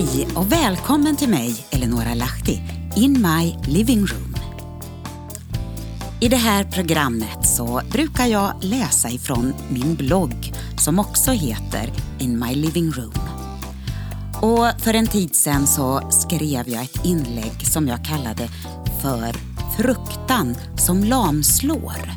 Hej och välkommen till mig, Eleonora Lahti, in my living room. I det här programmet så brukar jag läsa ifrån min blogg som också heter In my living room. Och för en tid sedan så skrev jag ett inlägg som jag kallade för Fruktan som lamslår.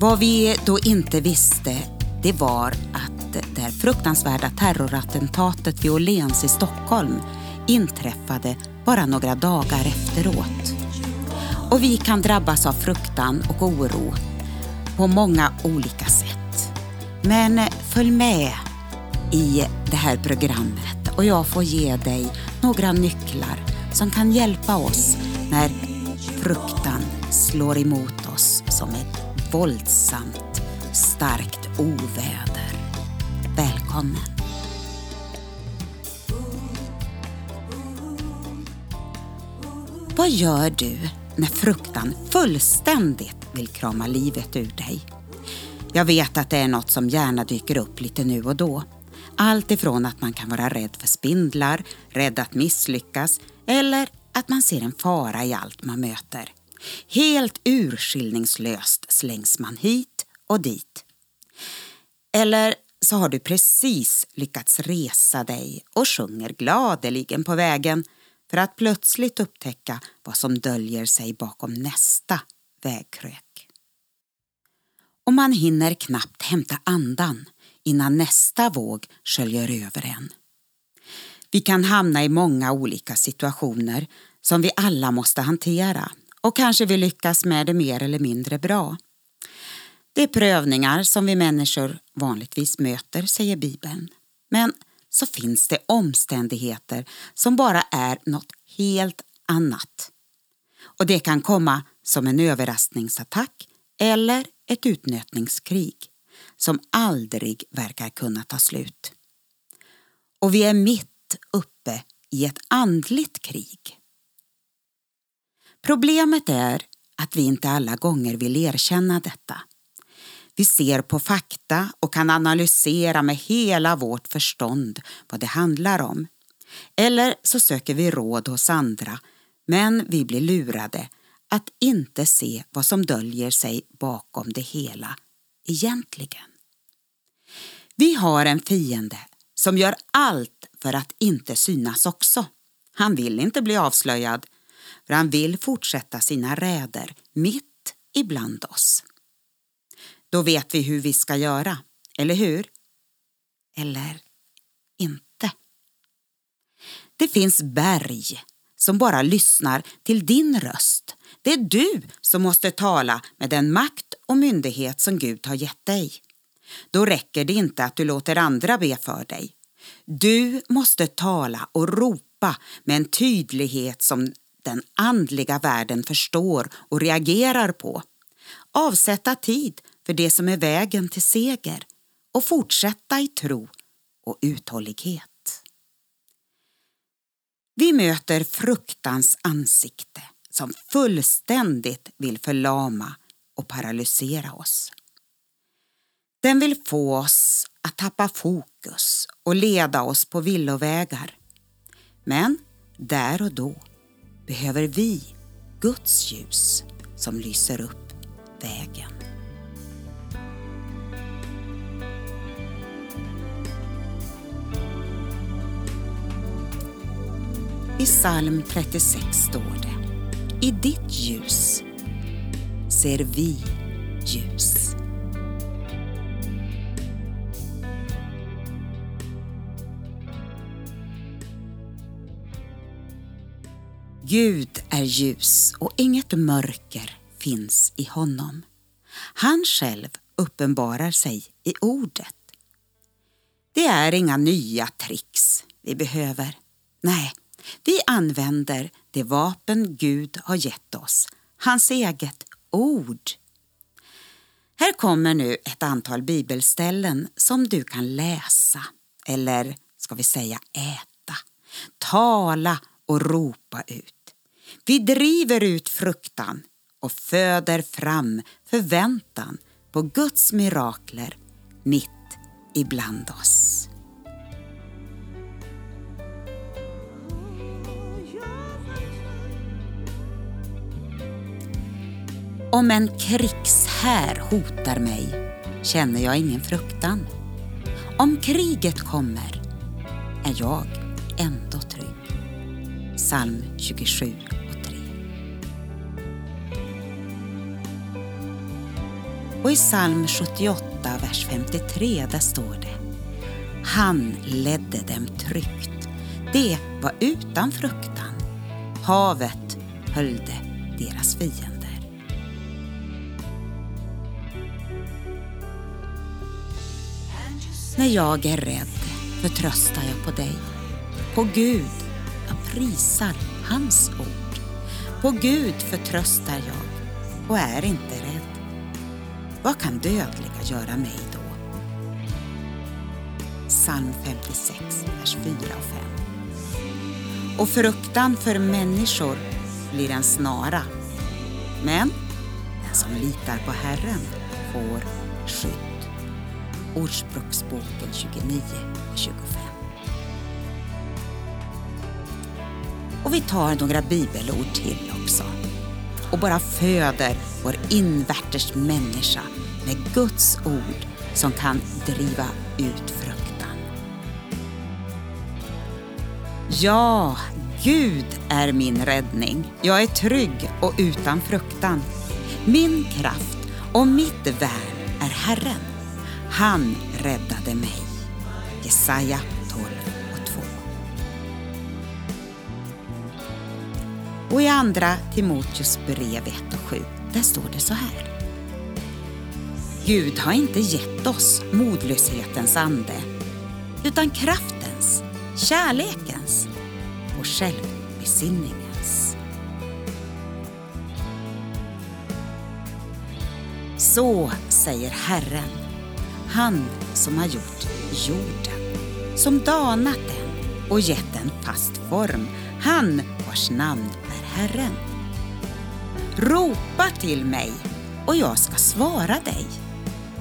Vad vi då inte visste det var att det fruktansvärda terrorattentatet vid Åhléns i Stockholm inträffade bara några dagar efteråt. Och vi kan drabbas av fruktan och oro på många olika sätt. Men eh, följ med i det här programmet och jag får ge dig några nycklar som kan hjälpa oss när fruktan slår emot oss som ett våldsamt starkt oväder. Välkommen! Vad gör du när fruktan fullständigt vill krama livet ur dig? Jag vet att det är något som gärna dyker upp lite nu och då. Allt ifrån att man kan vara rädd för spindlar, rädd att misslyckas eller att man ser en fara i allt man möter. Helt urskillningslöst slängs man hit och dit. Eller så har du precis lyckats resa dig och sjunger gladeligen på vägen för att plötsligt upptäcka vad som döljer sig bakom nästa vägkrök. Och man hinner knappt hämta andan innan nästa våg sköljer över en. Vi kan hamna i många olika situationer som vi alla måste hantera och kanske vi lyckas med det mer eller mindre bra. Det är prövningar som vi människor vanligtvis möter, säger Bibeln. Men så finns det omständigheter som bara är något helt annat. Och det kan komma som en överraskningsattack eller ett utnötningskrig som aldrig verkar kunna ta slut. Och vi är mitt uppe i ett andligt krig. Problemet är att vi inte alla gånger vill erkänna detta. Vi ser på fakta och kan analysera med hela vårt förstånd vad det handlar om. Eller så söker vi råd hos andra, men vi blir lurade att inte se vad som döljer sig bakom det hela egentligen. Vi har en fiende som gör allt för att inte synas också. Han vill inte bli avslöjad, för han vill fortsätta sina räder mitt ibland oss. Då vet vi hur vi ska göra, eller hur? Eller inte. Det finns berg som bara lyssnar till din röst. Det är du som måste tala med den makt och myndighet som Gud har gett dig. Då räcker det inte att du låter andra be för dig. Du måste tala och ropa med en tydlighet som den andliga världen förstår och reagerar på. Avsätta tid för det som är vägen till seger och fortsätta i tro och uthållighet. Vi möter fruktans ansikte som fullständigt vill förlama och paralysera oss. Den vill få oss att tappa fokus och leda oss på villovägar. Men där och då behöver vi Guds ljus som lyser upp vägen. I psalm 36 står det I ditt ljus ser vi ljus. Gud är ljus och inget mörker finns i honom. Han själv uppenbarar sig i ordet. Det är inga nya tricks vi behöver. Nej, vi använder det vapen Gud har gett oss, hans eget ord. Här kommer nu ett antal bibelställen som du kan läsa, eller ska vi säga äta, tala och ropa ut. Vi driver ut fruktan och föder fram förväntan på Guds mirakler mitt ibland oss. Om en krigshär hotar mig känner jag ingen fruktan. Om kriget kommer är jag ändå trygg. Psalm 27 och 3. Och i psalm 78, vers 53, där står det Han ledde dem tryggt. Det var utan fruktan. Havet höljde deras fiender. När jag är rädd förtröstar jag på dig. På Gud, jag prisar hans ord. På Gud förtröstar jag och är inte rädd. Vad kan dödliga göra mig då? Psalm 56, vers 4 och 5. Och fruktan för människor blir en snara. Men den som litar på Herren får skydd. Ordspråksboken 29 och 25. Och vi tar några bibelord till också och bara föder vår invärtes människa med Guds ord som kan driva ut fruktan. Ja, Gud är min räddning. Jag är trygg och utan fruktan. Min kraft och mitt värn är Herren. Han räddade mig. Jesaja 12 och 2. Och i andra Timoteus brev 1 och 7, där står det så här. Gud har inte gett oss modlöshetens ande, utan kraftens, kärlekens och självbesinningens. Så säger Herren, han som har gjort jorden, som danat den och gett den fast form, han vars namn är Herren. Ropa till mig och jag ska svara dig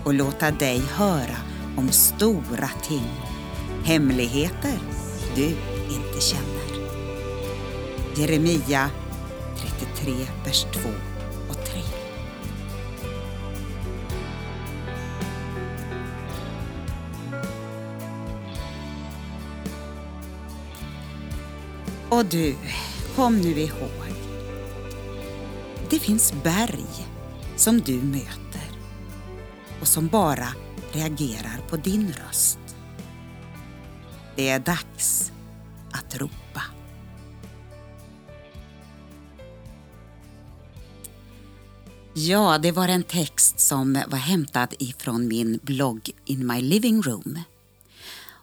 och låta dig höra om stora ting, hemligheter du inte känner. Jeremia 33, vers 2 Och du, kom nu ihåg. Det finns berg som du möter och som bara reagerar på din röst. Det är dags att ropa. Ja, det var en text som var hämtad ifrån min blogg In My Living Room.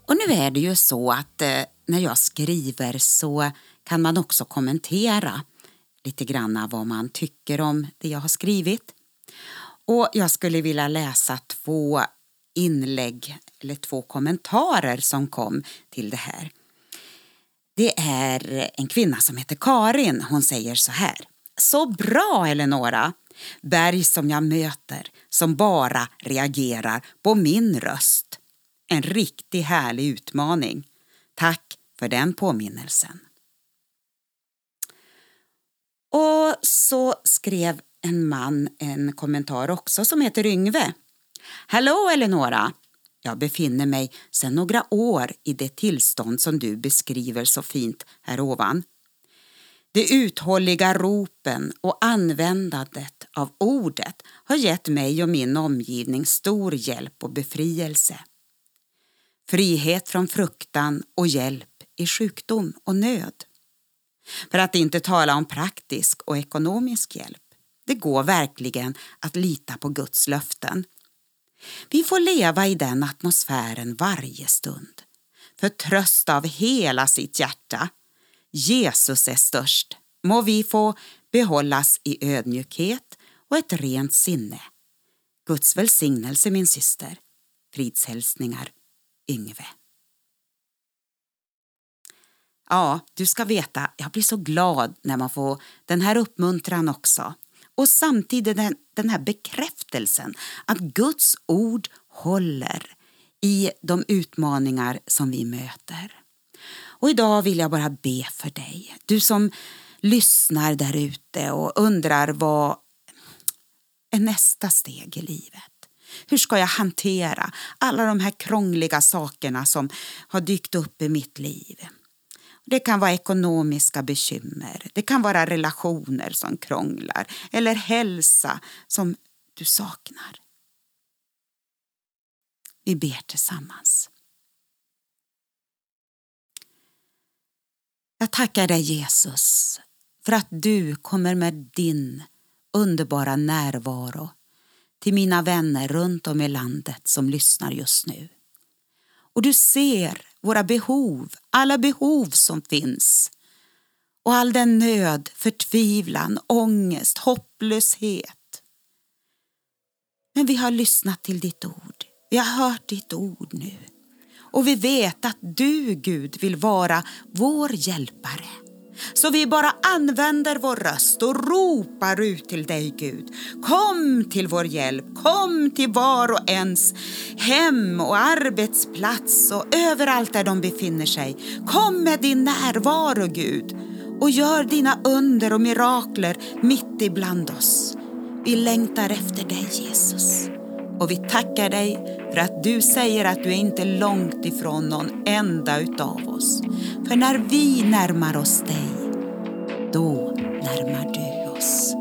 Och nu är det ju så att eh, när jag skriver så kan man också kommentera lite grann vad man tycker om det jag har skrivit. Och jag skulle vilja läsa två inlägg eller två kommentarer som kom till det här. Det är en kvinna som heter Karin. Hon säger så här. Så bra Eleonora! Berg som jag möter som bara reagerar på min röst. En riktigt härlig utmaning. Tack för den påminnelsen. Och så skrev en man en kommentar också som heter Yngve. Hallå Eleonora! Jag befinner mig sedan några år i det tillstånd som du beskriver så fint här ovan. De uthålliga ropen och användandet av ordet har gett mig och min omgivning stor hjälp och befrielse. Frihet från fruktan och hjälp i sjukdom och nöd. För att inte tala om praktisk och ekonomisk hjälp. Det går verkligen att lita på Guds löften. Vi får leva i den atmosfären varje stund. Förtrösta av hela sitt hjärta. Jesus är störst. Må vi få behållas i ödmjukhet och ett rent sinne. Guds välsignelse min syster. Fridshälsningar Yngve. Ja, du ska veta, jag blir så glad när man får den här uppmuntran också. Och samtidigt den, den här bekräftelsen att Guds ord håller i de utmaningar som vi möter. Och idag vill jag bara be för dig, du som lyssnar där ute och undrar vad, är nästa steg i livet? Hur ska jag hantera alla de här krångliga sakerna som har dykt upp i mitt liv? Det kan vara ekonomiska bekymmer, det kan vara relationer som krånglar eller hälsa som du saknar. Vi ber tillsammans. Jag tackar dig Jesus för att du kommer med din underbara närvaro till mina vänner runt om i landet som lyssnar just nu. Och du ser våra behov, alla behov som finns och all den nöd, förtvivlan, ångest, hopplöshet. Men vi har lyssnat till ditt ord. Vi har hört ditt ord nu. Och vi vet att du, Gud, vill vara vår hjälpare. Så vi bara använder vår röst och ropar ut till dig, Gud. Kom till vår hjälp, kom till var och ens hem och arbetsplats och överallt där de befinner sig. Kom med din närvaro, Gud, och gör dina under och mirakler mitt ibland oss. Vi längtar efter dig, Jesus. Och vi tackar dig att du säger att du är inte långt ifrån någon enda utav oss. För när vi närmar oss dig, då närmar du oss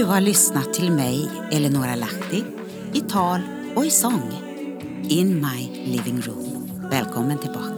du har lyssnat till mig, Eleonora Lahti, i tal och i sång. In my living room. Välkommen tillbaka.